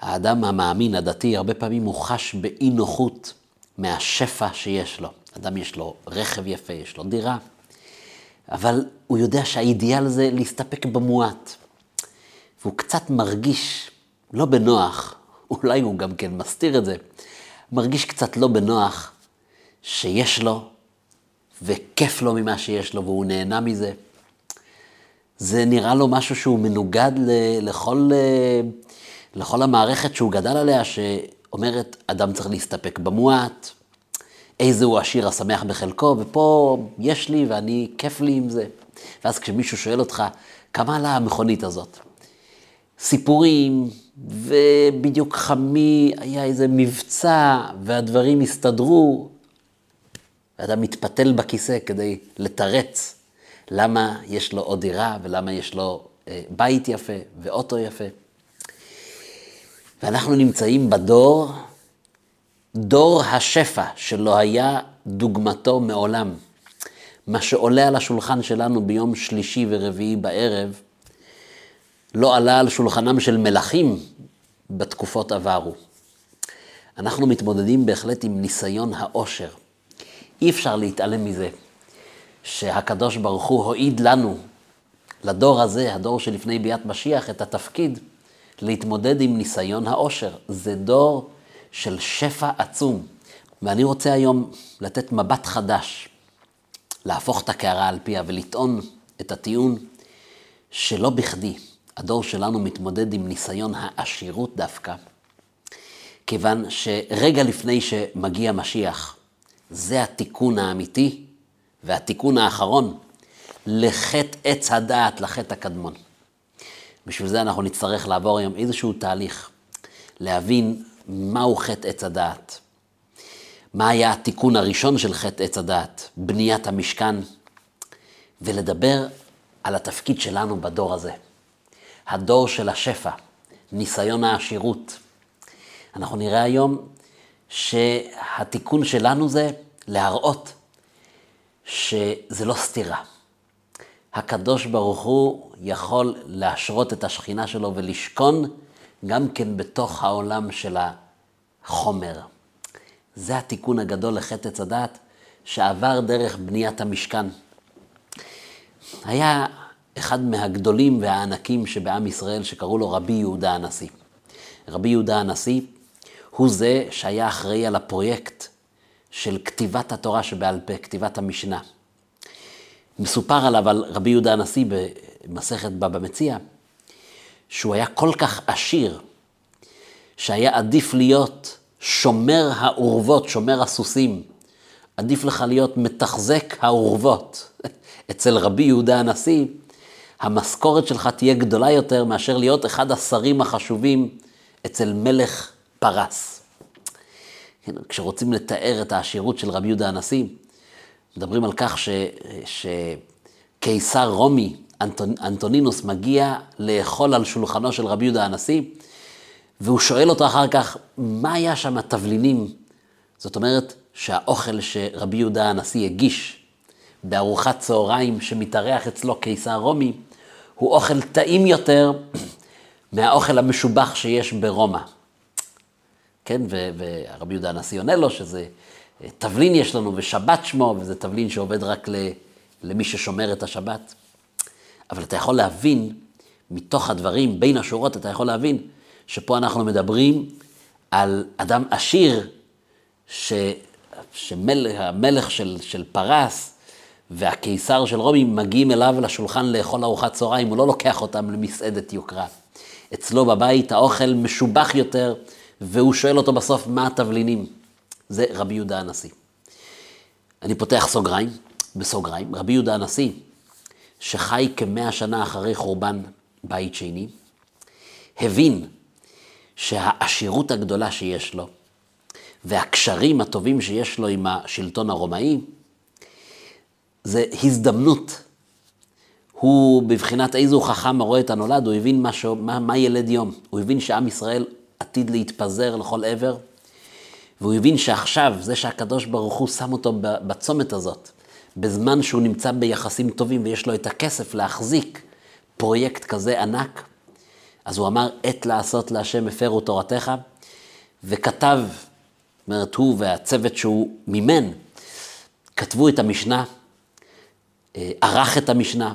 האדם המאמין, הדתי, הרבה פעמים הוא חש באי נוחות מהשפע שיש לו. אדם יש לו רכב יפה, יש לו דירה, אבל הוא יודע שהאידיאל זה להסתפק במועט. והוא קצת מרגיש לא בנוח, אולי הוא גם כן מסתיר את זה, מרגיש קצת לא בנוח שיש לו, וכיף לו ממה שיש לו, והוא נהנה מזה. זה נראה לו משהו שהוא מנוגד לכל, לכל המערכת שהוא גדל עליה, שאומרת, אדם צריך להסתפק במועט, איזה הוא השיר השמח בחלקו, ופה יש לי ואני, כיף לי עם זה. ואז כשמישהו שואל אותך, כמה עלה המכונית הזאת? סיפורים, ובדיוק חמי, היה איזה מבצע, והדברים הסתדרו, ואתה מתפתל בכיסא כדי לתרץ למה יש לו עוד דירה, ולמה יש לו אה, בית יפה ואוטו יפה. ואנחנו נמצאים בדור, דור השפע שלא היה דוגמתו מעולם. מה שעולה על השולחן שלנו ביום שלישי ורביעי בערב, לא עלה על שולחנם של מלכים בתקופות עברו. אנחנו מתמודדים בהחלט עם ניסיון העושר. אי אפשר להתעלם מזה שהקדוש ברוך הוא הועיד לנו, לדור הזה, הדור שלפני ביאת משיח, את התפקיד להתמודד עם ניסיון העושר. זה דור של שפע עצום. ואני רוצה היום לתת מבט חדש, להפוך את הקערה על פיה ולטעון את הטיעון שלא בכדי הדור שלנו מתמודד עם ניסיון העשירות דווקא, כיוון שרגע לפני שמגיע משיח, זה התיקון האמיתי והתיקון האחרון לחטא עץ הדעת, לחטא הקדמון. בשביל זה אנחנו נצטרך לעבור היום איזשהו תהליך, להבין מהו חטא עץ הדעת, מה היה התיקון הראשון של חטא עץ הדעת, בניית המשכן, ולדבר על התפקיד שלנו בדור הזה. הדור של השפע, ניסיון העשירות. אנחנו נראה היום שהתיקון שלנו זה להראות שזה לא סתירה. הקדוש ברוך הוא יכול להשרות את השכינה שלו ולשכון גם כן בתוך העולם של החומר. זה התיקון הגדול לחטא עץ הדת שעבר דרך בניית המשכן. היה אחד מהגדולים והענקים שבעם ישראל שקראו לו רבי יהודה הנשיא. רבי יהודה הנשיא הוא זה שהיה אחראי על הפרויקט של כתיבת התורה שבעל פה, כתיבת המשנה. מסופר עליו, על רבי יהודה הנשיא במסכת בבא מציע, שהוא היה כל כך עשיר, שהיה עדיף להיות שומר האורוות, שומר הסוסים. עדיף לך להיות מתחזק האורוות. אצל רבי יהודה הנשיא, המשכורת שלך תהיה גדולה יותר מאשר להיות אחד השרים החשובים אצל מלך פרס. כן, כשרוצים לתאר את העשירות של רבי יהודה הנשיא, מדברים על כך ש, שקיסר רומי, אנטונ, אנטונינוס, מגיע לאכול על שולחנו של רבי יהודה הנשיא, והוא שואל אותו אחר כך, מה היה שם התבלינים? זאת אומרת שהאוכל שרבי יהודה הנשיא הגיש בארוחת צהריים שמתארח אצלו קיסר רומי, הוא אוכל טעים יותר מהאוכל המשובח שיש ברומא. כן, ורבי יהודה הנשיא עונה לו שזה תבלין יש לנו ושבת שמו, וזה תבלין שעובד רק למי ששומר את השבת. אבל אתה יכול להבין, מתוך הדברים, בין השורות, אתה יכול להבין שפה אנחנו מדברים על אדם עשיר, ש... שהמלך של, של פרס והקיסר של רומי מגיעים אליו לשולחן לאכול ארוחת צהריים, הוא לא לוקח אותם למסעדת יוקרה. אצלו בבית האוכל משובח יותר, והוא שואל אותו בסוף מה התבלינים. זה רבי יהודה הנשיא. אני פותח סוגריים, בסוגריים, רבי יהודה הנשיא, שחי כמאה שנה אחרי חורבן בית שני, הבין שהעשירות הגדולה שיש לו, והקשרים הטובים שיש לו עם השלטון הרומאי, זה הזדמנות. הוא בבחינת איזו חכם הרואה את הנולד, הוא הבין מה, ש... מה, מה ילד יום. הוא הבין שעם ישראל עתיד להתפזר לכל עבר, והוא הבין שעכשיו, זה שהקדוש ברוך הוא שם אותו בצומת הזאת, בזמן שהוא נמצא ביחסים טובים ויש לו את הכסף להחזיק פרויקט כזה ענק, אז הוא אמר, עת לעשות להשם הפרו תורתך, וכתב, זאת אומרת, הוא והצוות שהוא מימן, כתבו את המשנה, אה, ערך את המשנה,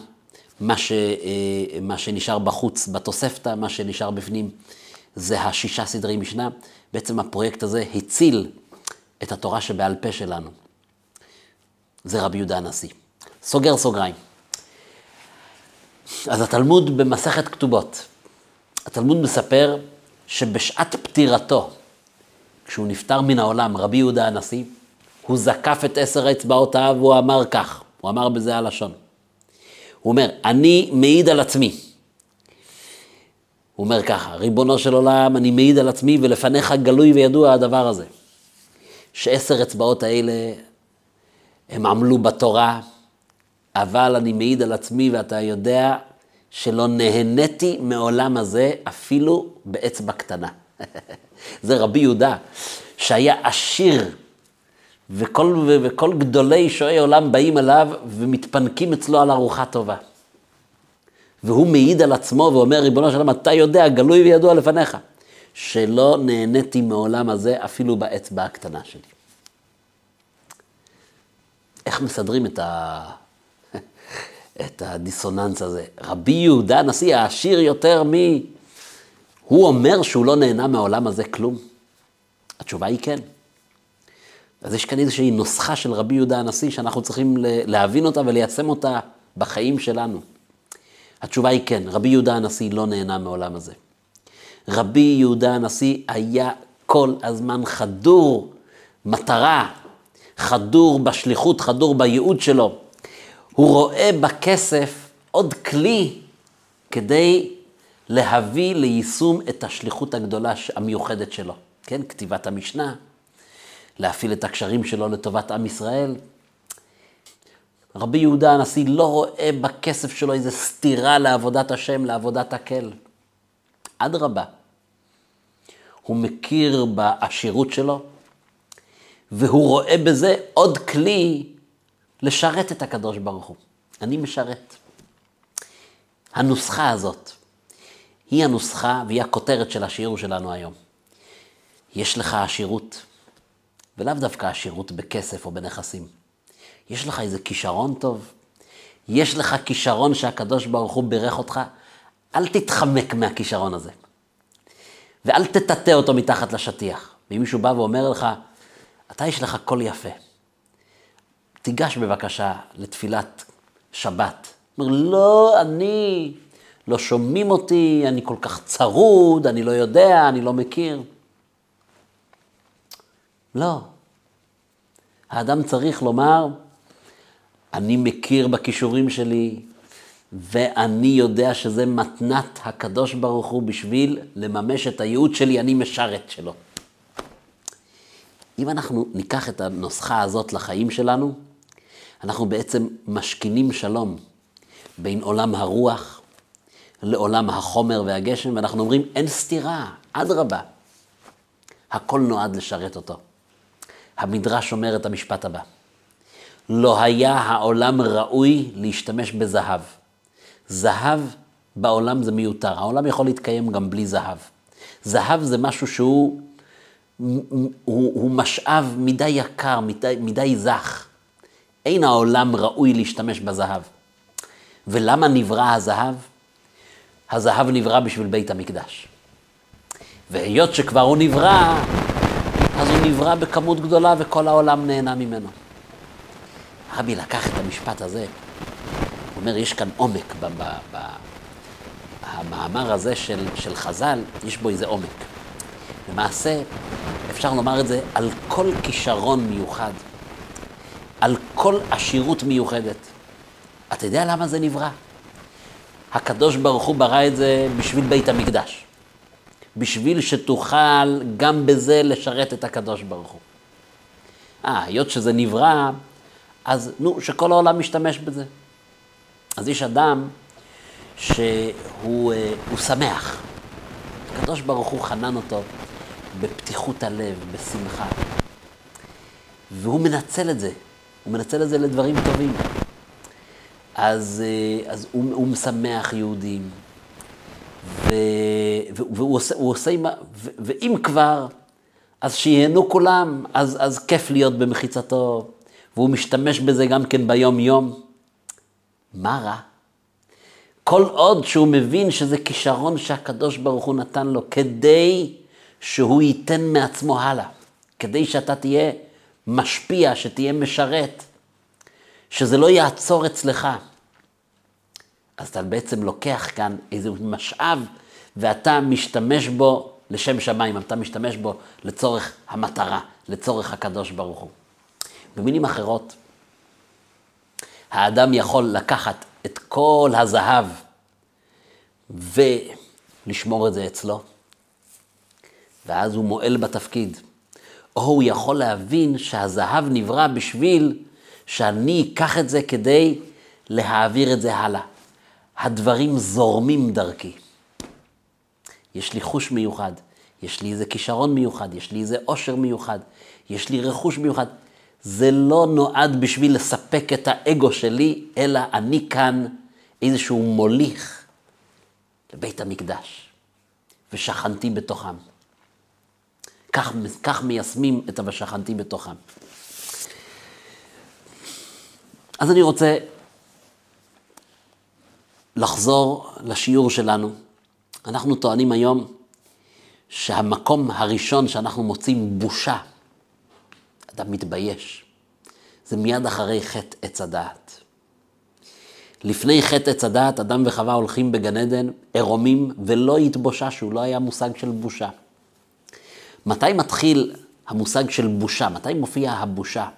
מה, ש, אה, מה שנשאר בחוץ בתוספתא, מה שנשאר בפנים, זה השישה סדרי משנה. בעצם הפרויקט הזה הציל את התורה שבעל פה שלנו. זה רבי יהודה הנשיא. סוגר סוגריים. אז התלמוד במסכת כתובות, התלמוד מספר שבשעת פטירתו, כשהוא נפטר מן העולם, רבי יהודה הנשיא, הוא זקף את עשר אצבעותיו והוא אמר כך, הוא אמר בזה הלשון. הוא אומר, אני מעיד על עצמי. הוא אומר ככה, ריבונו של עולם, אני מעיד על עצמי ולפניך גלוי וידוע הדבר הזה. שעשר אצבעות האלה, הם עמלו בתורה, אבל אני מעיד על עצמי ואתה יודע שלא נהניתי מעולם הזה אפילו באצבע קטנה. זה רבי יהודה, שהיה עשיר, וכל, וכל גדולי שועי עולם באים אליו ומתפנקים אצלו על ארוחה טובה. והוא מעיד על עצמו ואומר, ריבונו של עולם, אתה יודע, גלוי וידוע לפניך, שלא נהניתי מעולם הזה אפילו באצבע הקטנה שלי. איך מסדרים את, ה... את הדיסוננס הזה? רבי יהודה הנשיא העשיר יותר מ... הוא אומר שהוא לא נהנה מהעולם הזה כלום? התשובה היא כן. אז יש כאן איזושהי נוסחה של רבי יהודה הנשיא שאנחנו צריכים להבין אותה וליישם אותה בחיים שלנו. התשובה היא כן, רבי יהודה הנשיא לא נהנה מעולם הזה. רבי יהודה הנשיא היה כל הזמן חדור מטרה, חדור בשליחות, חדור בייעוד שלו. הוא רואה בכסף עוד כלי כדי להביא ליישום את השליחות הגדולה המיוחדת שלו. כן, כתיבת המשנה, להפעיל את הקשרים שלו לטובת עם ישראל. רבי יהודה הנשיא לא רואה בכסף שלו איזו סתירה לעבודת השם, לעבודת הקל. אדרבה, הוא מכיר בעשירות שלו, והוא רואה בזה עוד כלי לשרת את הקדוש ברוך הוא. אני משרת. הנוסחה הזאת היא הנוסחה והיא הכותרת של השיעור שלנו היום. יש לך עשירות, ולאו דווקא עשירות בכסף או בנכסים. יש לך איזה כישרון טוב, יש לך כישרון שהקדוש ברוך הוא בירך אותך, אל תתחמק מהכישרון הזה. ואל תטאטא אותו מתחת לשטיח. ואם מישהו בא ואומר לך, אתה יש לך קול יפה, תיגש בבקשה לתפילת שבת. אומר, לא, אני, לא שומעים אותי, אני כל כך צרוד, אני לא יודע, אני לא מכיר. לא. האדם צריך לומר, אני מכיר בכישורים שלי, ואני יודע שזה מתנת הקדוש ברוך הוא בשביל לממש את הייעוד שלי, אני משרת שלו. אם אנחנו ניקח את הנוסחה הזאת לחיים שלנו, אנחנו בעצם משכינים שלום בין עולם הרוח לעולם החומר והגשם, ואנחנו אומרים, אין סתירה, אדרבה. הכל נועד לשרת אותו. המדרש אומר את המשפט הבא: לא היה העולם ראוי להשתמש בזהב. זהב בעולם זה מיותר, העולם יכול להתקיים גם בלי זהב. זהב זה משהו שהוא הוא, הוא משאב מדי יקר, מדי, מדי זך. אין העולם ראוי להשתמש בזהב. ולמה נברא הזהב? הזהב נברא בשביל בית המקדש. והיות שכבר הוא נברא, אז הוא נברא בכמות גדולה וכל העולם נהנה ממנו. רבי לקח את המשפט הזה, הוא אומר, יש כאן עומק במאמר הזה של, של חז"ל, יש בו איזה עומק. למעשה, אפשר לומר את זה על כל כישרון מיוחד, על כל עשירות מיוחדת. אתה יודע למה זה נברא? הקדוש ברוך הוא ברא את זה בשביל בית המקדש. בשביל שתוכל גם בזה לשרת את הקדוש ברוך הוא. אה, היות שזה נברא, אז נו, שכל העולם משתמש בזה. אז יש אדם שהוא אה, שמח. הקדוש ברוך הוא חנן אותו בפתיחות הלב, בשמחה. והוא מנצל את זה, הוא מנצל את זה לדברים טובים. אז, אה, אז הוא, הוא משמח יהודים, ו... והוא עושה, עושה עם, ואם כבר, אז שיהנו כולם, אז, אז כיף להיות במחיצתו, והוא משתמש בזה גם כן ביום-יום. מה רע? כל עוד שהוא מבין שזה כישרון שהקדוש ברוך הוא נתן לו כדי שהוא ייתן מעצמו הלאה, כדי שאתה תהיה משפיע, שתהיה משרת, שזה לא יעצור אצלך. אז אתה בעצם לוקח כאן איזה משאב ואתה משתמש בו לשם שמיים, אתה משתמש בו לצורך המטרה, לצורך הקדוש ברוך הוא. במילים אחרות, האדם יכול לקחת את כל הזהב ולשמור את זה אצלו, ואז הוא מועל בתפקיד. או הוא יכול להבין שהזהב נברא בשביל שאני אקח את זה כדי להעביר את זה הלאה. הדברים זורמים דרכי. יש לי חוש מיוחד, יש לי איזה כישרון מיוחד, יש לי איזה עושר מיוחד, יש לי רכוש מיוחד. זה לא נועד בשביל לספק את האגו שלי, אלא אני כאן איזשהו מוליך לבית המקדש, ושכנתי בתוכם. כך, כך מיישמים את ה"ושכנתי בתוכם". אז אני רוצה לחזור לשיעור שלנו. אנחנו טוענים היום שהמקום הראשון שאנחנו מוצאים בושה, אדם מתבייש, זה מיד אחרי חטא עץ הדעת. לפני חטא עץ הדעת, אדם וחווה הולכים בגן עדן, עירומים, ולא התבוששו, לא היה מושג של בושה. מתי מתחיל המושג של בושה? מתי מופיע הבושה?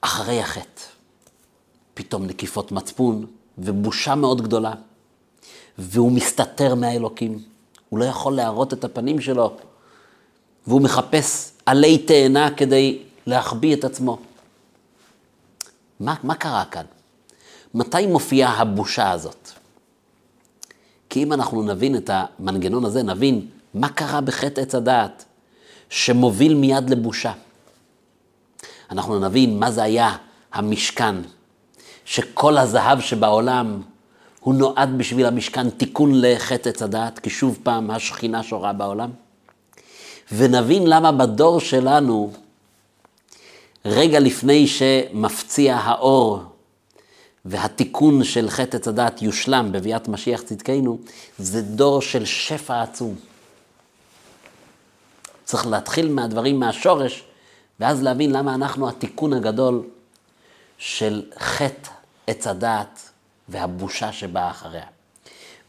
אחרי החטא. פתאום נקיפות מצפון ובושה מאוד גדולה. והוא מסתתר מהאלוקים. הוא לא יכול להראות את הפנים שלו, והוא מחפש עלי תאנה כדי להחביא את עצמו. מה, מה קרה כאן? מתי מופיעה הבושה הזאת? כי אם אנחנו נבין את המנגנון הזה, נבין מה קרה בחטא עץ הדעת, שמוביל מיד לבושה. אנחנו נבין מה זה היה המשכן, שכל הזהב שבעולם הוא נועד בשביל המשכן תיקון לחטא עץ הדעת, כי שוב פעם השכינה שורה בעולם. ונבין למה בדור שלנו, רגע לפני שמפציע האור והתיקון של חטא עץ הדעת יושלם בביאת משיח צדקנו, זה דור של שפע עצום. צריך להתחיל מהדברים מהשורש, ואז להבין למה אנחנו התיקון הגדול של חטא עץ הדעת והבושה שבאה אחריה.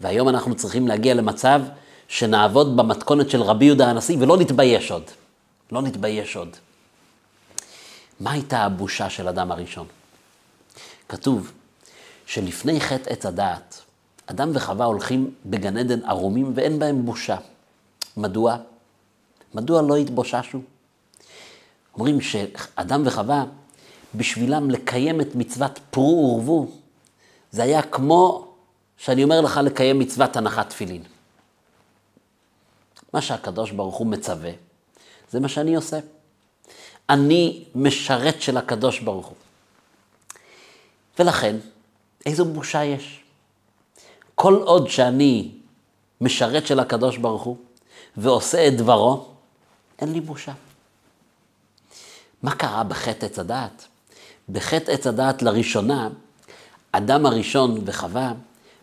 והיום אנחנו צריכים להגיע למצב שנעבוד במתכונת של רבי יהודה הנשיא ולא נתבייש עוד. לא נתבייש עוד. מה הייתה הבושה של אדם הראשון? כתוב שלפני חטא עץ הדעת, אדם וחווה הולכים בגן עדן ערומים ואין בהם בושה. מדוע? מדוע לא התבוששו? אומרים שאדם וחווה, בשבילם לקיים את מצוות פרו ורבו, זה היה כמו שאני אומר לך לקיים מצוות הנחת תפילין. מה שהקדוש ברוך הוא מצווה, זה מה שאני עושה. אני משרת של הקדוש ברוך הוא. ולכן, איזו בושה יש? כל עוד שאני משרת של הקדוש ברוך הוא ועושה את דברו, אין לי בושה. מה קרה בחטא עץ הדעת? בחטא עץ הדעת לראשונה, אדם הראשון וחווה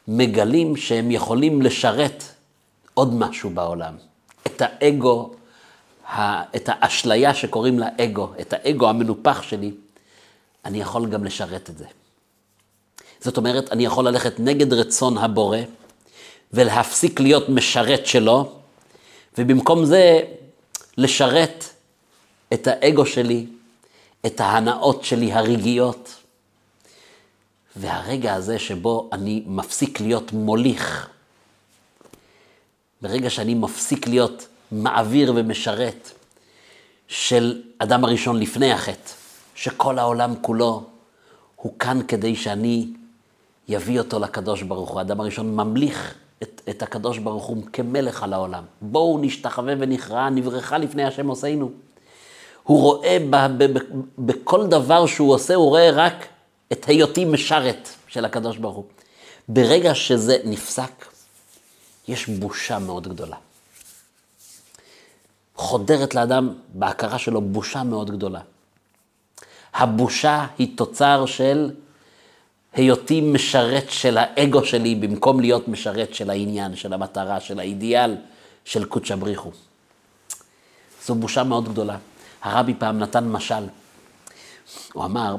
מגלים שהם יכולים לשרת עוד משהו בעולם. את האגו, את האשליה שקוראים לה אגו, את האגו המנופח שלי, אני יכול גם לשרת את זה. זאת אומרת, אני יכול ללכת נגד רצון הבורא ולהפסיק להיות משרת שלו, ובמקום זה לשרת את האגו שלי, את ההנאות שלי הרגעיות. והרגע הזה שבו אני מפסיק להיות מוליך, ברגע שאני מפסיק להיות מעביר ומשרת של אדם הראשון לפני החטא, שכל העולם כולו הוא כאן כדי שאני יביא אותו לקדוש ברוך הוא. האדם הראשון ממליך את, את הקדוש ברוך הוא כמלך על העולם. בואו נשתחווה ונכרע, נברכה לפני השם עושינו. הוא רואה ב, ב, ב, בכל דבר שהוא עושה, הוא רואה רק את היותי משרת של הקדוש ברוך הוא. ברגע שזה נפסק, יש בושה מאוד גדולה. חודרת לאדם בהכרה שלו בושה מאוד גדולה. הבושה היא תוצר של היותי משרת של האגו שלי במקום להיות משרת של העניין, של המטרה, של האידיאל, של קודשא בריחו. זו בושה מאוד גדולה. הרבי פעם נתן משל. הוא אמר,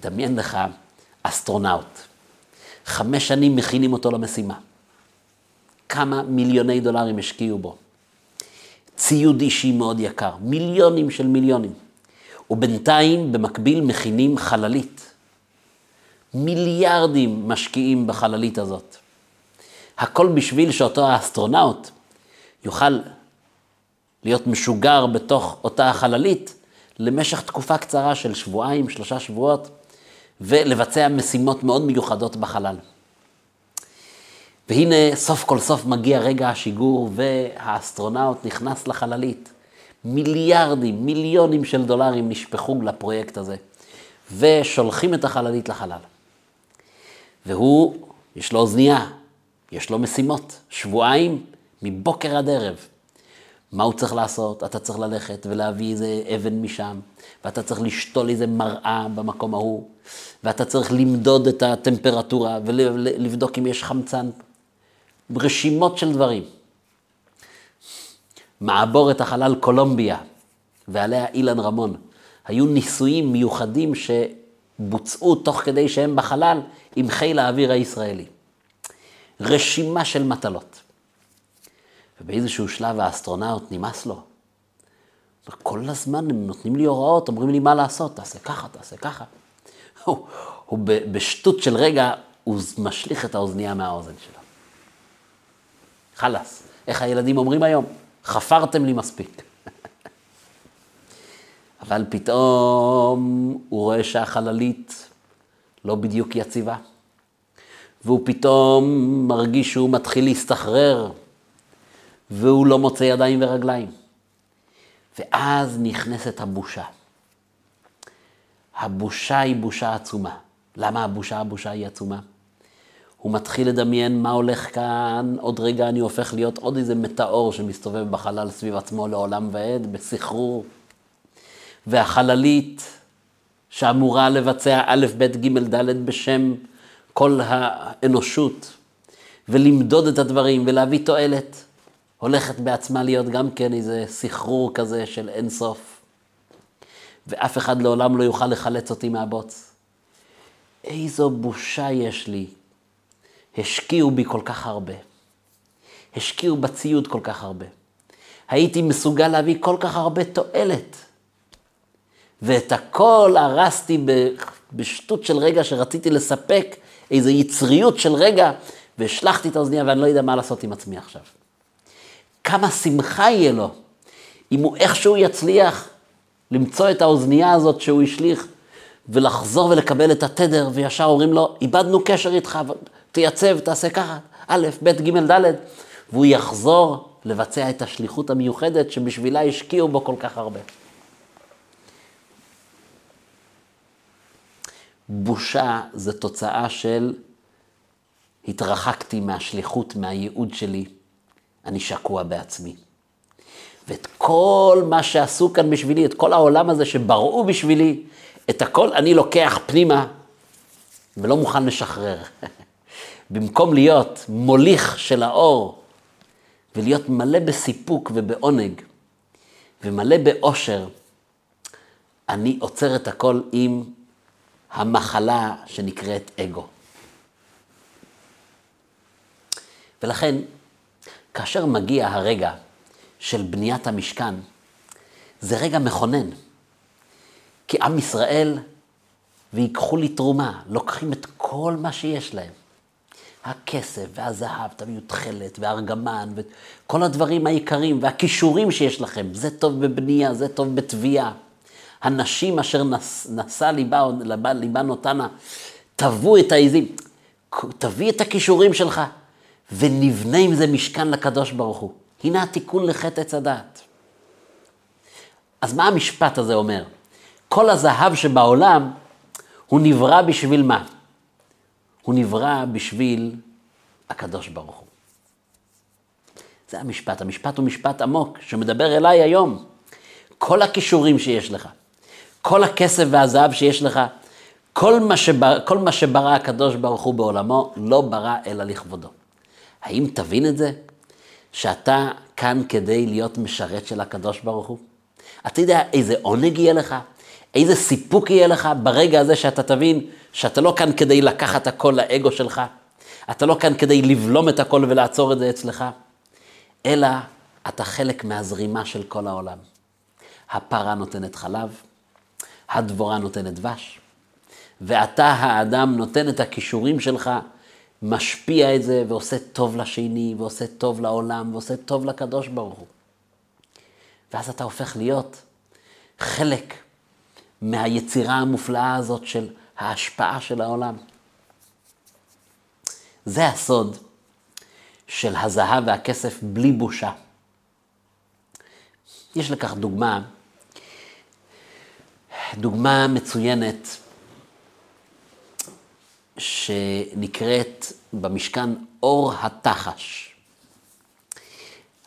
דמיין לך אסטרונאוט. חמש שנים מכינים אותו למשימה. כמה מיליוני דולרים השקיעו בו. ציוד אישי מאוד יקר, מיליונים של מיליונים. ובינתיים, במקביל, מכינים חללית. מיליארדים משקיעים בחללית הזאת. הכל בשביל שאותו האסטרונאוט יוכל להיות משוגר בתוך אותה החללית למשך תקופה קצרה של שבועיים, שלושה שבועות, ולבצע משימות מאוד מיוחדות בחלל. והנה, סוף כל סוף מגיע רגע השיגור, והאסטרונאוט נכנס לחללית. מיליארדים, מיליונים של דולרים נשפכו לפרויקט הזה, ושולחים את החללית לחלל. והוא, יש לו אוזנייה, יש לו משימות, שבועיים מבוקר עד ערב. מה הוא צריך לעשות? אתה צריך ללכת ולהביא איזה אבן משם, ואתה צריך לשתול איזה מראה במקום ההוא, ואתה צריך למדוד את הטמפרטורה ולבדוק אם יש חמצן. רשימות של דברים. מעבורת החלל קולומביה, ועליה אילן רמון, היו ניסויים מיוחדים שבוצעו תוך כדי שהם בחלל עם חיל האוויר הישראלי. רשימה של מטלות. ובאיזשהו שלב האסטרונאוט נמאס לו. כל הזמן הם נותנים לי הוראות, אומרים לי מה לעשות, תעשה ככה, תעשה ככה. הוא, הוא בשטות של רגע, הוא משליך את האוזנייה מהאוזן שלו. חלאס. איך הילדים אומרים היום? חפרתם לי מספיק. אבל פתאום הוא רואה שהחללית לא בדיוק יציבה, והוא פתאום מרגיש שהוא מתחיל להסתחרר, והוא לא מוצא ידיים ורגליים. ואז נכנסת הבושה. הבושה היא בושה עצומה. למה הבושה, הבושה היא עצומה? הוא מתחיל לדמיין מה הולך כאן, עוד רגע אני הופך להיות עוד איזה מטאור שמסתובב בחלל סביב עצמו לעולם ועד, בסחרור. והחללית שאמורה לבצע א', ב', ג', ד' בשם כל האנושות, ולמדוד את הדברים ולהביא תועלת, הולכת בעצמה להיות גם כן איזה סחרור כזה של אינסוף. ואף אחד לעולם לא יוכל לחלץ אותי מהבוץ. איזו בושה יש לי השקיעו בי כל כך הרבה. השקיעו בציוד כל כך הרבה. הייתי מסוגל להביא כל כך הרבה תועלת. ואת הכל הרסתי בשטות של רגע שרציתי לספק איזו יצריות של רגע, והשלכתי את האוזניה ואני לא יודע מה לעשות עם עצמי עכשיו. כמה שמחה יהיה לו אם הוא איכשהו יצליח למצוא את האוזנייה הזאת שהוא השליך ולחזור ולקבל את התדר, וישר אומרים לו, איבדנו קשר איתך, תייצב, תעשה ככה, א', ב', ג', ד', והוא יחזור לבצע את השליחות המיוחדת שבשבילה השקיעו בו כל כך הרבה. בושה זה תוצאה של התרחקתי מהשליחות, מהייעוד שלי, אני שקוע בעצמי. ואת כל מה שעשו כאן בשבילי, את כל העולם הזה שבראו בשבילי, את הכל אני לוקח פנימה ולא מוכן לשחרר. במקום להיות מוליך של האור ולהיות מלא בסיפוק ובעונג ומלא באושר, אני עוצר את הכל עם המחלה שנקראת אגו. ולכן, כאשר מגיע הרגע של בניית המשכן, זה רגע מכונן. כי עם ישראל, ויקחו לי תרומה, לוקחים את כל מה שיש להם. הכסף והזהב, תביאו תכלת וארגמן וכל הדברים העיקריים והכישורים שיש לכם. זה טוב בבנייה, זה טוב בתביעה. הנשים אשר נשא ליבה, ליבה נותנה, תבוא את העיזים. תביא את הכישורים שלך ונבנה עם זה משכן לקדוש ברוך הוא. הנה התיקון לחטא עץ הדעת. אז מה המשפט הזה אומר? כל הזהב שבעולם הוא נברא בשביל מה? הוא נברא בשביל הקדוש ברוך הוא. זה המשפט. המשפט הוא משפט עמוק, שמדבר אליי היום. כל הכישורים שיש לך, כל הכסף והזהב שיש לך, כל מה, שבר, כל מה שברא הקדוש ברוך הוא בעולמו, לא ברא אלא לכבודו. האם תבין את זה? שאתה כאן כדי להיות משרת של הקדוש ברוך הוא? אתה יודע איזה עונג יהיה לך? איזה סיפוק יהיה לך ברגע הזה שאתה תבין שאתה לא כאן כדי לקחת הכל לאגו שלך, אתה לא כאן כדי לבלום את הכל ולעצור את זה אצלך, אלא אתה חלק מהזרימה של כל העולם. הפרה נותנת חלב, הדבורה נותנת דבש, ואתה האדם נותן את הכישורים שלך, משפיע את זה ועושה טוב לשני, ועושה טוב לעולם, ועושה טוב לקדוש ברוך הוא. ואז אתה הופך להיות חלק מהיצירה המופלאה הזאת של ההשפעה של העולם. זה הסוד של הזהב והכסף בלי בושה. יש לכך דוגמה, דוגמה מצוינת שנקראת במשכן אור התחש.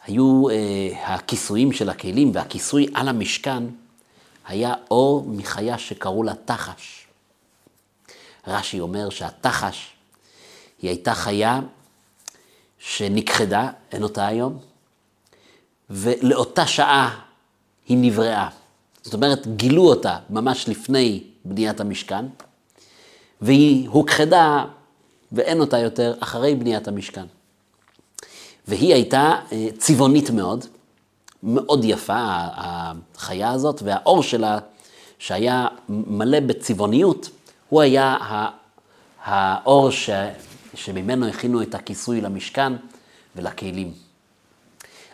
היו אה, הכיסויים של הכלים והכיסוי על המשכן היה אור מחיה שקראו לה תחש. רש"י אומר שהתחש היא הייתה חיה שנכחדה, אין אותה היום, ולאותה שעה היא נבראה. זאת אומרת, גילו אותה ממש לפני בניית המשכן, והיא הוכחדה ואין אותה יותר אחרי בניית המשכן. והיא הייתה אה, צבעונית מאוד, מאוד יפה, החיה הזאת, והאור שלה, שהיה מלא בצבעוניות, הוא היה האור ש... שממנו הכינו את הכיסוי למשכן ולכלים.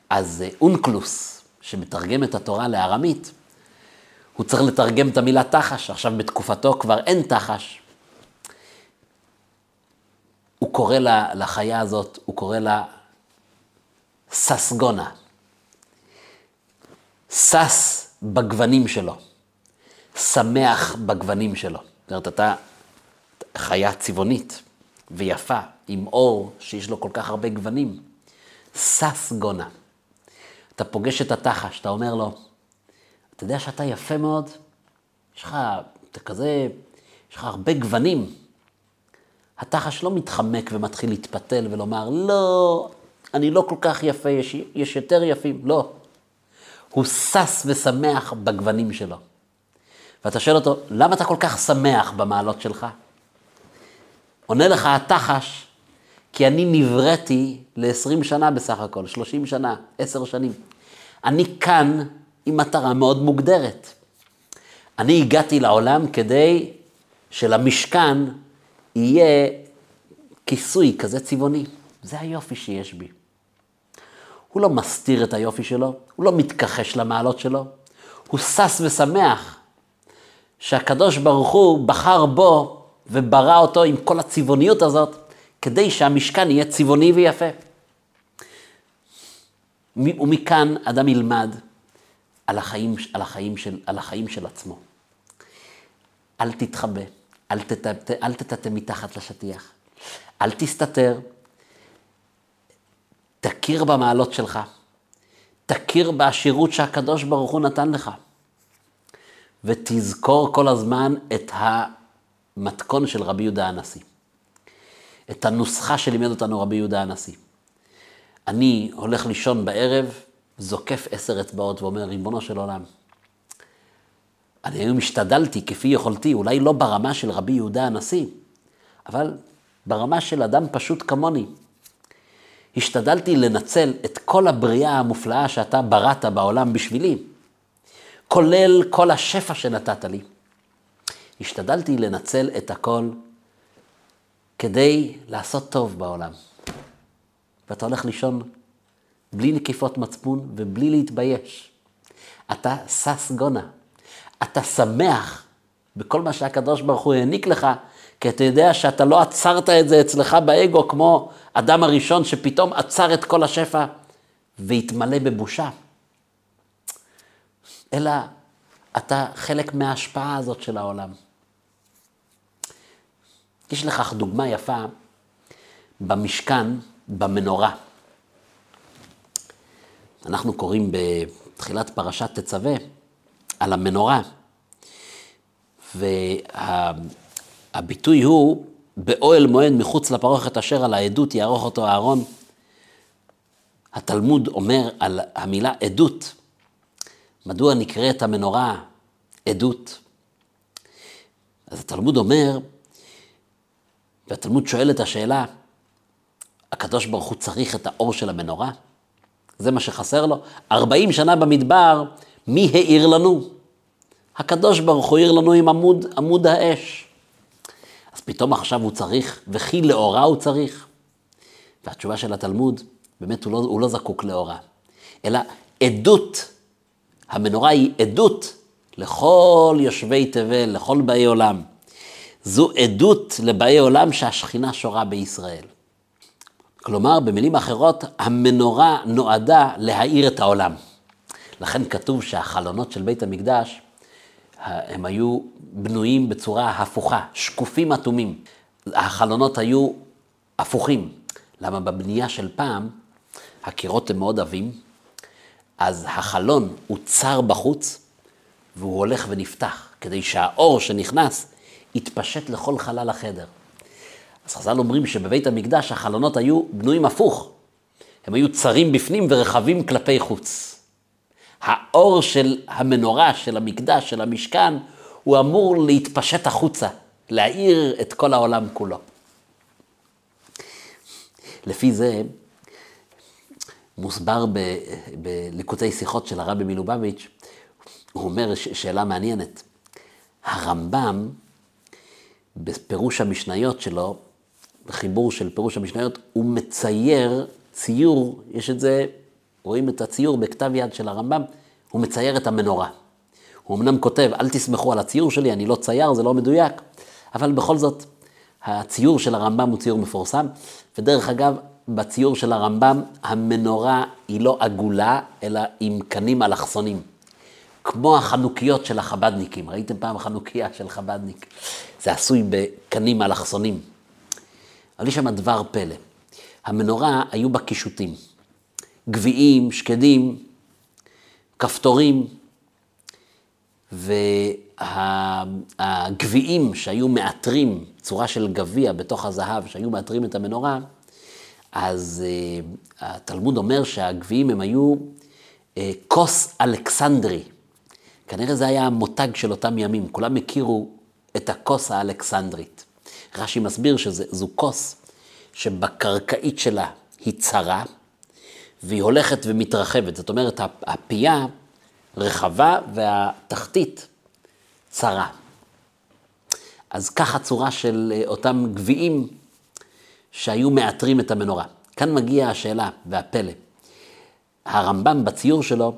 אז אה, אונקלוס, שמתרגם את התורה לארמית, הוא צריך לתרגם את המילה תחש, עכשיו בתקופתו כבר אין תחש. הוא קורא לה, לחיה הזאת, הוא קורא לה ססגונה. שש בגוונים שלו, שמח בגוונים שלו. זאת אומרת, אתה חיה צבעונית ויפה, עם אור שיש לו כל כך הרבה גוונים. שש גונה. אתה פוגש את התחש, אתה אומר לו, אתה יודע שאתה יפה מאוד? יש לך, אתה כזה, יש לך הרבה גוונים. התחש לא מתחמק ומתחיל להתפתל ולומר, לא, אני לא כל כך יפה, יש, יש יותר יפים. לא. הוא שש ושמח בגוונים שלו. ואתה שואל אותו, למה אתה כל כך שמח במעלות שלך? עונה לך התחש, כי אני נבראתי ל-20 שנה בסך הכל, 30 שנה, 10 שנים. אני כאן עם מטרה מאוד מוגדרת. אני הגעתי לעולם כדי שלמשכן יהיה כיסוי כזה צבעוני. זה היופי שיש בי. הוא לא מסתיר את היופי שלו, הוא לא מתכחש למעלות שלו, הוא שש ושמח שהקדוש ברוך הוא בחר בו וברא אותו עם כל הצבעוניות הזאת, כדי שהמשכן יהיה צבעוני ויפה. ומכאן אדם ילמד על החיים, על החיים, של, על החיים של עצמו. אל תתחבא, אל תטאטא, אל תטאטא מתחת לשטיח, אל תסתתר, תכיר במעלות שלך, תכיר בעשירות שהקדוש ברוך הוא נתן לך, ותזכור כל הזמן את המתכון של רבי יהודה הנשיא, את הנוסחה שלימד אותנו רבי יהודה הנשיא. אני הולך לישון בערב, זוקף עשר אצבעות ואומר, ריבונו של עולם, אני היום השתדלתי כפי יכולתי, אולי לא ברמה של רבי יהודה הנשיא, אבל ברמה של אדם פשוט כמוני. השתדלתי לנצל את כל הבריאה המופלאה שאתה בראת בעולם בשבילי, כולל כל השפע שנתת לי. השתדלתי לנצל את הכל כדי לעשות טוב בעולם. ואתה הולך לישון בלי נקיפות מצפון ובלי להתבייש. אתה שש גונה. אתה שמח בכל מה שהקדוש ברוך הוא העניק לך, כי אתה יודע שאתה לא עצרת את זה אצלך באגו כמו אדם הראשון שפתאום עצר את כל השפע והתמלא בבושה. אלא אתה חלק מההשפעה הזאת של העולם. יש לכך דוגמה יפה במשכן, במנורה. אנחנו קוראים בתחילת פרשת תצווה על המנורה, והביטוי וה, הוא, באוהל מועד מחוץ לפרוכת אשר על העדות יערוך אותו אהרון. התלמוד אומר על המילה עדות. מדוע נקראת המנורה עדות? אז התלמוד אומר, והתלמוד שואל את השאלה, הקדוש ברוך הוא צריך את האור של המנורה? זה מה שחסר לו? 40 שנה במדבר, מי העיר לנו? הקדוש ברוך הוא העיר לנו עם עמוד, עמוד האש. פתאום עכשיו הוא צריך, וכי לאורה הוא צריך? והתשובה של התלמוד, באמת הוא לא, הוא לא זקוק לאורה, אלא עדות. המנורה היא עדות לכל יושבי תבל, לכל באי עולם. זו עדות לבאי עולם שהשכינה שורה בישראל. כלומר, במילים אחרות, המנורה נועדה להאיר את העולם. לכן כתוב שהחלונות של בית המקדש, הם היו בנויים בצורה הפוכה, שקופים אטומים. החלונות היו הפוכים. למה בבנייה של פעם, הקירות הם מאוד עבים, אז החלון הוא צר בחוץ, והוא הולך ונפתח, כדי שהאור שנכנס יתפשט לכל חלל החדר. אז חז"ל אומרים שבבית המקדש החלונות היו בנויים הפוך. הם היו צרים בפנים ורחבים כלפי חוץ. האור של המנורה, של המקדש, של המשכן, הוא אמור להתפשט החוצה, להאיר את כל העולם כולו. לפי זה מוסבר בליקוטי שיחות של הרבי מלובביץ', הוא אומר שאלה מעניינת. הרמב"ם, בפירוש המשניות שלו, בחיבור של פירוש המשניות, הוא מצייר ציור, יש את זה, רואים את הציור בכתב יד של הרמב"ם, הוא מצייר את המנורה. הוא אמנם כותב, אל תסמכו על הציור שלי, אני לא צייר, זה לא מדויק, אבל בכל זאת, הציור של הרמב"ם הוא ציור מפורסם, ודרך אגב, בציור של הרמב"ם, המנורה היא לא עגולה, אלא עם קנים אלכסונים. כמו החנוכיות של החבדניקים. ראיתם פעם חנוכיה של חבדניק? זה עשוי בקנים אלכסונים. אבל יש שם דבר פלא. המנורה היו בה קישוטים. גביעים, שקדים, כפתורים, והגביעים שהיו מאתרים, צורה של גביע בתוך הזהב, שהיו מאתרים את המנורה, אז uh, התלמוד אומר שהגביעים הם היו uh, כוס אלכסנדרי. כנראה זה היה המותג של אותם ימים, כולם הכירו את הכוס האלכסנדרית. רש"י מסביר שזו כוס שבקרקעית שלה היא צרה, והיא הולכת ומתרחבת. זאת אומרת, הפייה רחבה והתחתית צרה. אז כך הצורה של אה, אותם גביעים שהיו מאתרים את המנורה. כאן מגיעה השאלה והפלא. הרמב"ם בציור שלו,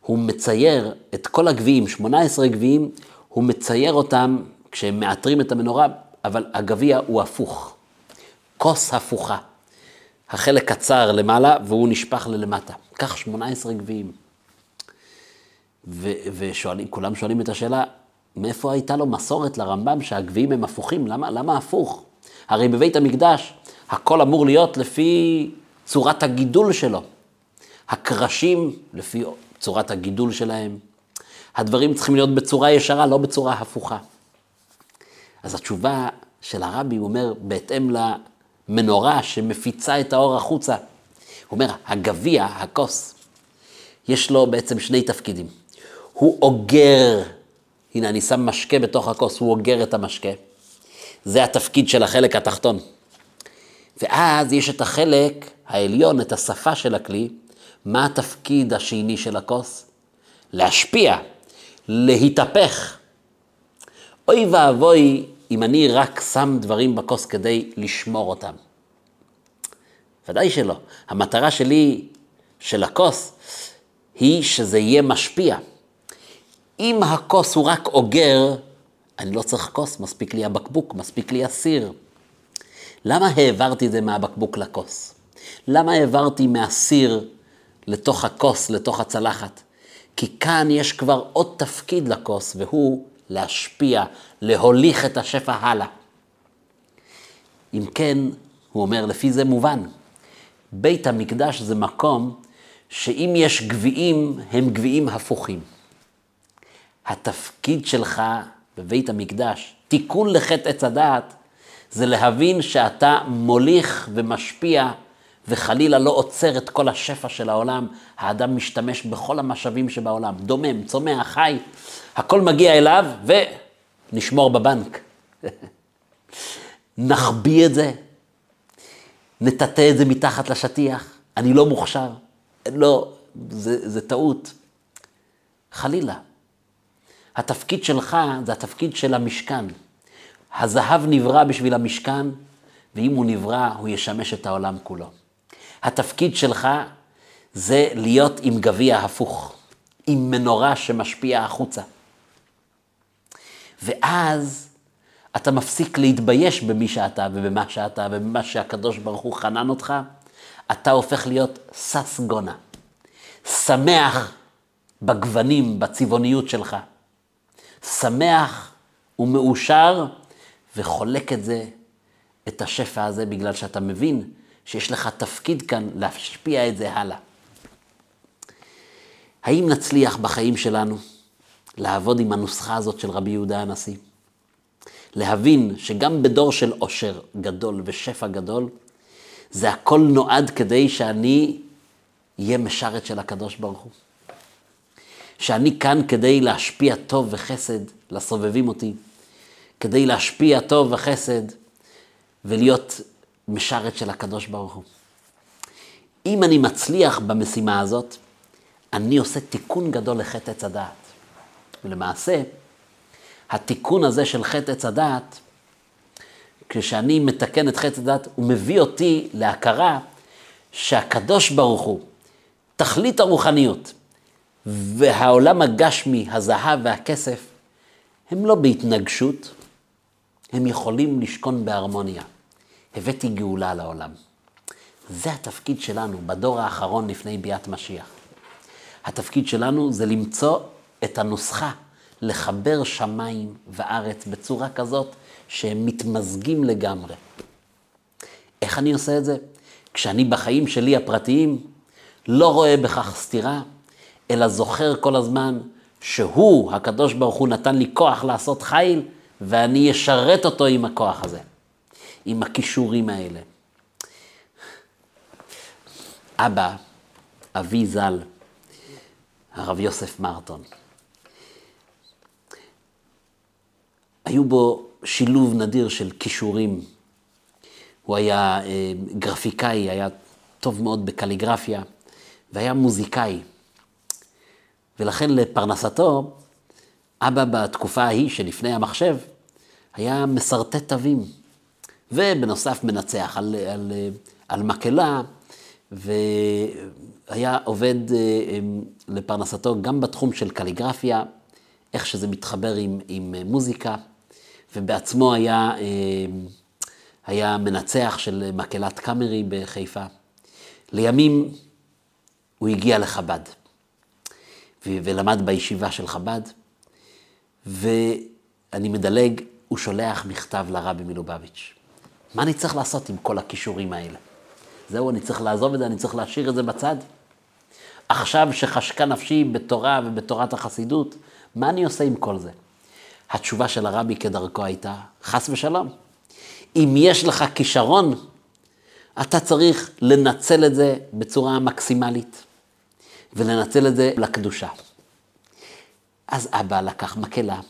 הוא מצייר את כל הגביעים, 18 גביעים, הוא מצייר אותם כשהם מאתרים את המנורה, אבל הגביע הוא הפוך. כוס הפוכה. החלק קצר למעלה והוא נשפך ללמטה. כך 18 גביעים. ושואלים, כולם שואלים את השאלה, מאיפה הייתה לו מסורת לרמב"ם שהגביעים הם הפוכים? למה, למה הפוך? הרי בבית המקדש הכל אמור להיות לפי צורת הגידול שלו. הקרשים, לפי צורת הגידול שלהם. הדברים צריכים להיות בצורה ישרה, לא בצורה הפוכה. אז התשובה של הרבי, הוא אומר, בהתאם למנורה שמפיצה את האור החוצה. הוא אומר, הגביע, הכוס, יש לו בעצם שני תפקידים. הוא אוגר, הנה אני שם משקה בתוך הכוס, הוא אוגר את המשקה. זה התפקיד של החלק התחתון. ואז יש את החלק העליון, את השפה של הכלי. מה התפקיד השני של הכוס? להשפיע, להתהפך. אוי ואבוי אם אני רק שם דברים בכוס כדי לשמור אותם. ודאי שלא. המטרה שלי, של הכוס, היא שזה יהיה משפיע. אם הכוס הוא רק אוגר, אני לא צריך כוס, מספיק לי הבקבוק, מספיק לי הסיר. למה העברתי את זה מהבקבוק לכוס? למה העברתי מהסיר לתוך הכוס, לתוך הצלחת? כי כאן יש כבר עוד תפקיד לכוס, והוא להשפיע, להוליך את השפע הלאה. אם כן, הוא אומר, לפי זה מובן, בית המקדש זה מקום שאם יש גביעים, הם גביעים הפוכים. התפקיד שלך בבית המקדש, תיקון לחטא עץ הדעת, זה להבין שאתה מוליך ומשפיע וחלילה לא עוצר את כל השפע של העולם. האדם משתמש בכל המשאבים שבעולם, דומם, צומח, חי, הכל מגיע אליו ונשמור בבנק. נחביא את זה, נטאטא את זה מתחת לשטיח, אני לא מוכשר, לא, זה, זה טעות. חלילה. התפקיד שלך זה התפקיד של המשכן. הזהב נברא בשביל המשכן, ואם הוא נברא, הוא ישמש את העולם כולו. התפקיד שלך זה להיות עם גביע הפוך, עם מנורה שמשפיעה החוצה. ואז אתה מפסיק להתבייש במי שאתה ובמה שאתה ובמה שהקדוש ברוך הוא חנן אותך, אתה הופך להיות שש גונה. שמח בגוונים, בצבעוניות שלך. שמח ומאושר וחולק את זה, את השפע הזה, בגלל שאתה מבין שיש לך תפקיד כאן להשפיע את זה הלאה. האם נצליח בחיים שלנו לעבוד עם הנוסחה הזאת של רבי יהודה הנשיא? להבין שגם בדור של עושר גדול ושפע גדול, זה הכל נועד כדי שאני אהיה משרת של הקדוש ברוך הוא. שאני כאן כדי להשפיע טוב וחסד לסובבים אותי, כדי להשפיע טוב וחסד ולהיות משרת של הקדוש ברוך הוא. אם אני מצליח במשימה הזאת, אני עושה תיקון גדול לחטא עץ הדעת. ולמעשה, התיקון הזה של חטא עץ הדעת, כשאני מתקן את חטא עץ הדעת, הוא מביא אותי להכרה שהקדוש ברוך הוא, תכלית הרוחניות, והעולם הגשמי, הזהב והכסף, הם לא בהתנגשות, הם יכולים לשכון בהרמוניה. הבאתי גאולה לעולם. זה התפקיד שלנו בדור האחרון לפני ביאת משיח. התפקיד שלנו זה למצוא את הנוסחה, לחבר שמיים וארץ בצורה כזאת שהם מתמזגים לגמרי. איך אני עושה את זה? כשאני בחיים שלי הפרטיים לא רואה בכך סתירה, אלא זוכר כל הזמן שהוא, הקדוש ברוך הוא, נתן לי כוח לעשות חיל, ואני אשרת אותו עם הכוח הזה, עם הכישורים האלה. אבא, אבי ז"ל, הרב יוסף מרטון, היו בו שילוב נדיר של כישורים. הוא היה אה, גרפיקאי, היה טוב מאוד בקליגרפיה, והיה מוזיקאי. ולכן לפרנסתו, אבא בתקופה ההיא שלפני המחשב, היה משרטט תווים. ובנוסף מנצח על, על, על מקהלה, והיה עובד אה, לפרנסתו גם בתחום של קליגרפיה, איך שזה מתחבר עם, עם מוזיקה, ובעצמו היה, אה, היה מנצח של מקהלת קאמרי בחיפה. לימים הוא הגיע לחב"ד. ולמד בישיבה של חב"ד, ואני מדלג, הוא שולח מכתב לרבי מלובביץ'. מה אני צריך לעשות עם כל הכישורים האלה? זהו, אני צריך לעזוב את זה, אני צריך להשאיר את זה בצד? עכשיו שחשקה נפשי בתורה ובתורת החסידות, מה אני עושה עם כל זה? התשובה של הרבי כדרכו הייתה, חס ושלום. אם יש לך כישרון, אתה צריך לנצל את זה בצורה מקסימלית. ולנצל את זה לקדושה. אז אבא לקח מקהלה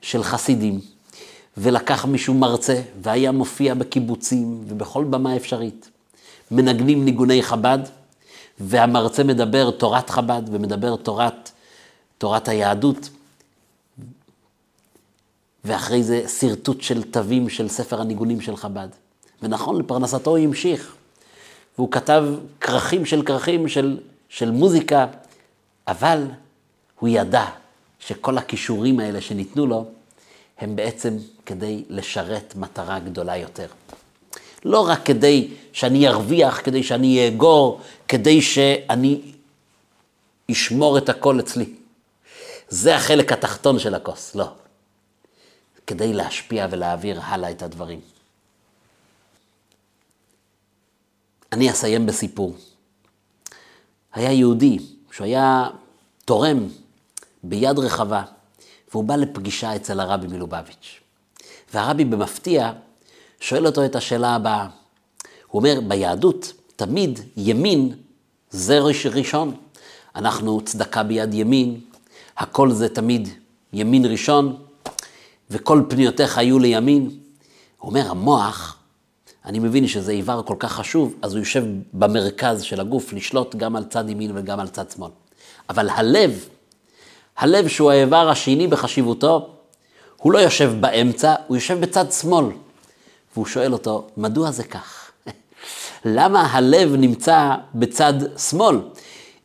של חסידים, ולקח מישהו מרצה, והיה מופיע בקיבוצים ובכל במה אפשרית. מנגנים ניגוני חב"ד, והמרצה מדבר תורת חב"ד ומדבר תורת, תורת היהדות, ואחרי זה שרטוט של תווים של ספר הניגונים של חב"ד. ונכון, לפרנסתו הוא המשיך, והוא כתב כרכים של כרכים של של מוזיקה, אבל הוא ידע שכל הכישורים האלה שניתנו לו, הם בעצם כדי לשרת מטרה גדולה יותר. לא רק כדי שאני ארוויח, כדי שאני אאגור, כדי שאני אשמור את הכל אצלי. זה החלק התחתון של הכוס, לא. כדי להשפיע ולהעביר הלאה את הדברים. אני אסיים בסיפור. היה יהודי, שהוא היה תורם ביד רחבה, והוא בא לפגישה אצל הרבי מלובביץ'. והרבי במפתיע שואל אותו את השאלה הבאה. הוא אומר, ביהדות תמיד ימין זה ראשון. אנחנו צדקה ביד ימין, הכל זה תמיד ימין ראשון, וכל פניותיך היו לימין. הוא אומר, המוח, אני מבין שזה איבר כל כך חשוב, אז הוא יושב במרכז של הגוף, לשלוט גם על צד ימין וגם על צד שמאל. אבל הלב, הלב שהוא האיבר השני בחשיבותו, הוא לא יושב באמצע, הוא יושב בצד שמאל. והוא שואל אותו, מדוע זה כך? למה הלב נמצא בצד שמאל?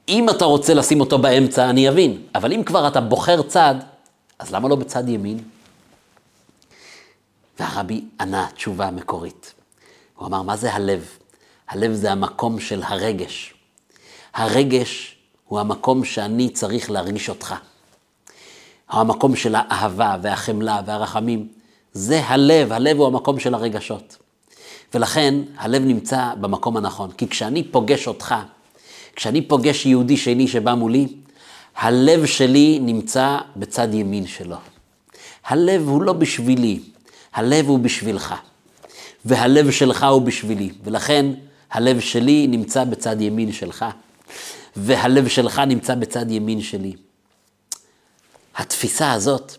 אם אתה רוצה לשים אותו באמצע, אני אבין, אבל אם כבר אתה בוחר צד, אז למה לא בצד ימין? והרבי ענה תשובה מקורית. הוא אמר, מה זה הלב? הלב זה המקום של הרגש. הרגש הוא המקום שאני צריך להרגיש אותך. המקום של האהבה והחמלה והרחמים. זה הלב, הלב הוא המקום של הרגשות. ולכן הלב נמצא במקום הנכון. כי כשאני פוגש אותך, כשאני פוגש יהודי שני שבא מולי, הלב שלי נמצא בצד ימין שלו. הלב הוא לא בשבילי, הלב הוא בשבילך. והלב שלך הוא בשבילי. ולכן הלב שלי נמצא בצד ימין שלך, והלב שלך נמצא בצד ימין שלי. התפיסה הזאת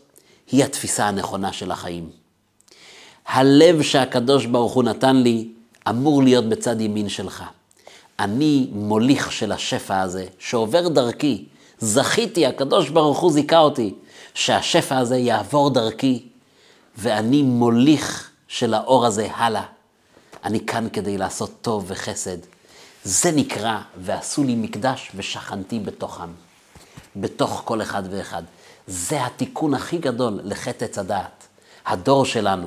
היא התפיסה הנכונה של החיים. הלב שהקדוש ברוך הוא נתן לי אמור להיות בצד ימין שלך. אני מוליך של השפע הזה שעובר דרכי. זכיתי, הקדוש ברוך הוא זיכה אותי, שהשפע הזה יעבור דרכי, ואני מוליך של האור הזה הלאה. אני כאן כדי לעשות טוב וחסד. זה נקרא, ועשו לי מקדש ושכנתי בתוכם, בתוך כל אחד ואחד. זה התיקון הכי גדול לחטא עץ הדעת. הדור שלנו,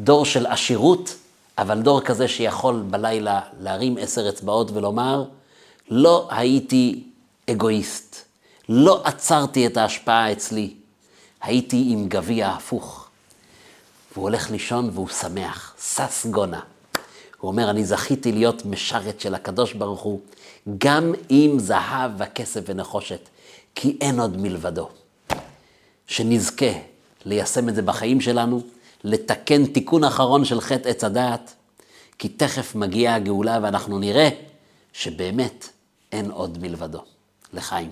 דור של עשירות, אבל דור כזה שיכול בלילה להרים עשר אצבעות ולומר, לא הייתי אגואיסט, לא עצרתי את ההשפעה אצלי, הייתי עם גביע הפוך. והוא הולך לישון והוא שמח, שש גונה. הוא אומר, אני זכיתי להיות משרת של הקדוש ברוך הוא, גם עם זהב וכסף ונחושת, כי אין עוד מלבדו. שנזכה ליישם את זה בחיים שלנו, לתקן תיקון אחרון של חטא עץ הדעת, כי תכף מגיעה הגאולה ואנחנו נראה שבאמת אין עוד מלבדו. לחיים.